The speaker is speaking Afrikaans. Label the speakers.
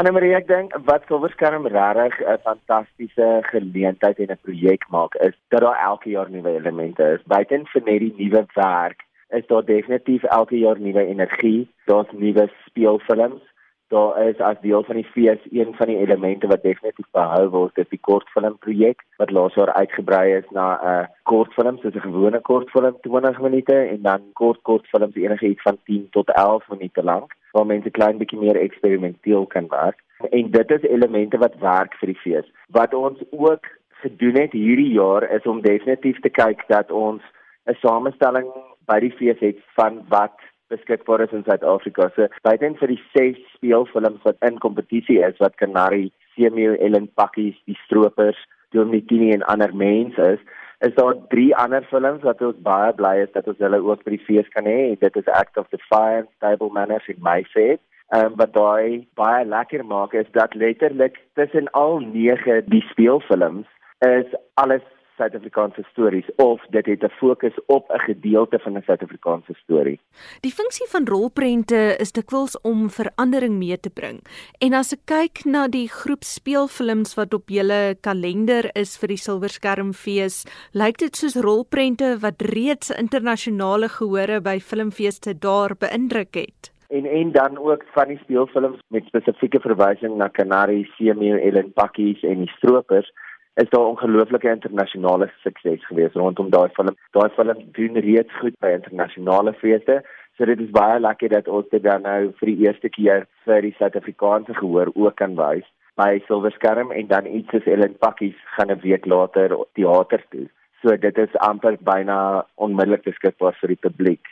Speaker 1: Annelie, ek dink wat Silverskerm regtig 'n fantastiese geleentheid en 'n projek maak is dat daar elke jaar nuwe elemente is. Buiten vir net die nuwe werk is daar definitief elke jaar nuwe energie. Daar's nuwe speelfilms. Daar is as deel van die fees een van die elemente wat definitief behou word, dit die kortfilm projek wat laas jaar uitgebrei is na 'n uh, kortfilm, soos 'n gewone kortfilm 20 minute en dan kort kortfilms enigiets van 10 tot 11 minute lank waar mense klein bietjie meer eksperimenteel kan werk. En dit is elemente wat werk vir die fees. Wat ons ook gedoen het hierdie jaar is om definitief te kyk dat ons 'n samestelling by die fees het van wat beskikbaar is in Suid-Afrika. So buiten vir die ses speelfilms wat in kompetisie is wat Canary, Samuel Ellen Pakkies, die Stroopers, Dominitini en ander mense is, is daar drie ander films wat ons baie bly is dat ons hulle ook by die fees kan hê. Dit is Act of Defiance, Stable Manners en Mayfair. Um, wat daai baie lekker maak is dat letterlik tussen al 9 die speelfilms is alles Suid-Afrikaanse stories of dit het 'n fokus op 'n gedeelte van 'n Suid-Afrikaanse storie.
Speaker 2: Die funksie van rolprente is dikwels om verandering mee te bring. En as ek kyk na die groep speelfilms wat op julle kalender is vir die Silverskermfees, lyk dit soos rolprente wat reeds internasionale gehore by filmfeeste daar beïndruk het.
Speaker 1: En en dan ook van die speelfilms met spesifieke verwysing na Canary, Samuel Ellen Pakkies en die Stroopers is daar ongelooflike internasionale sukses gewees rondom daai film. Daai film doen reeds goed by internasionale feeste. So dit is baie lekker dat ons dit dan nou vir die eerste keer vir die Suid-Afrikaanse gehoor ook kan wys by Silverskerm en dan iets soos Ellen Pakkies gaan 'n week later teater toe. So dit is amper byna onmiddellik beskikbaar vir die publiek.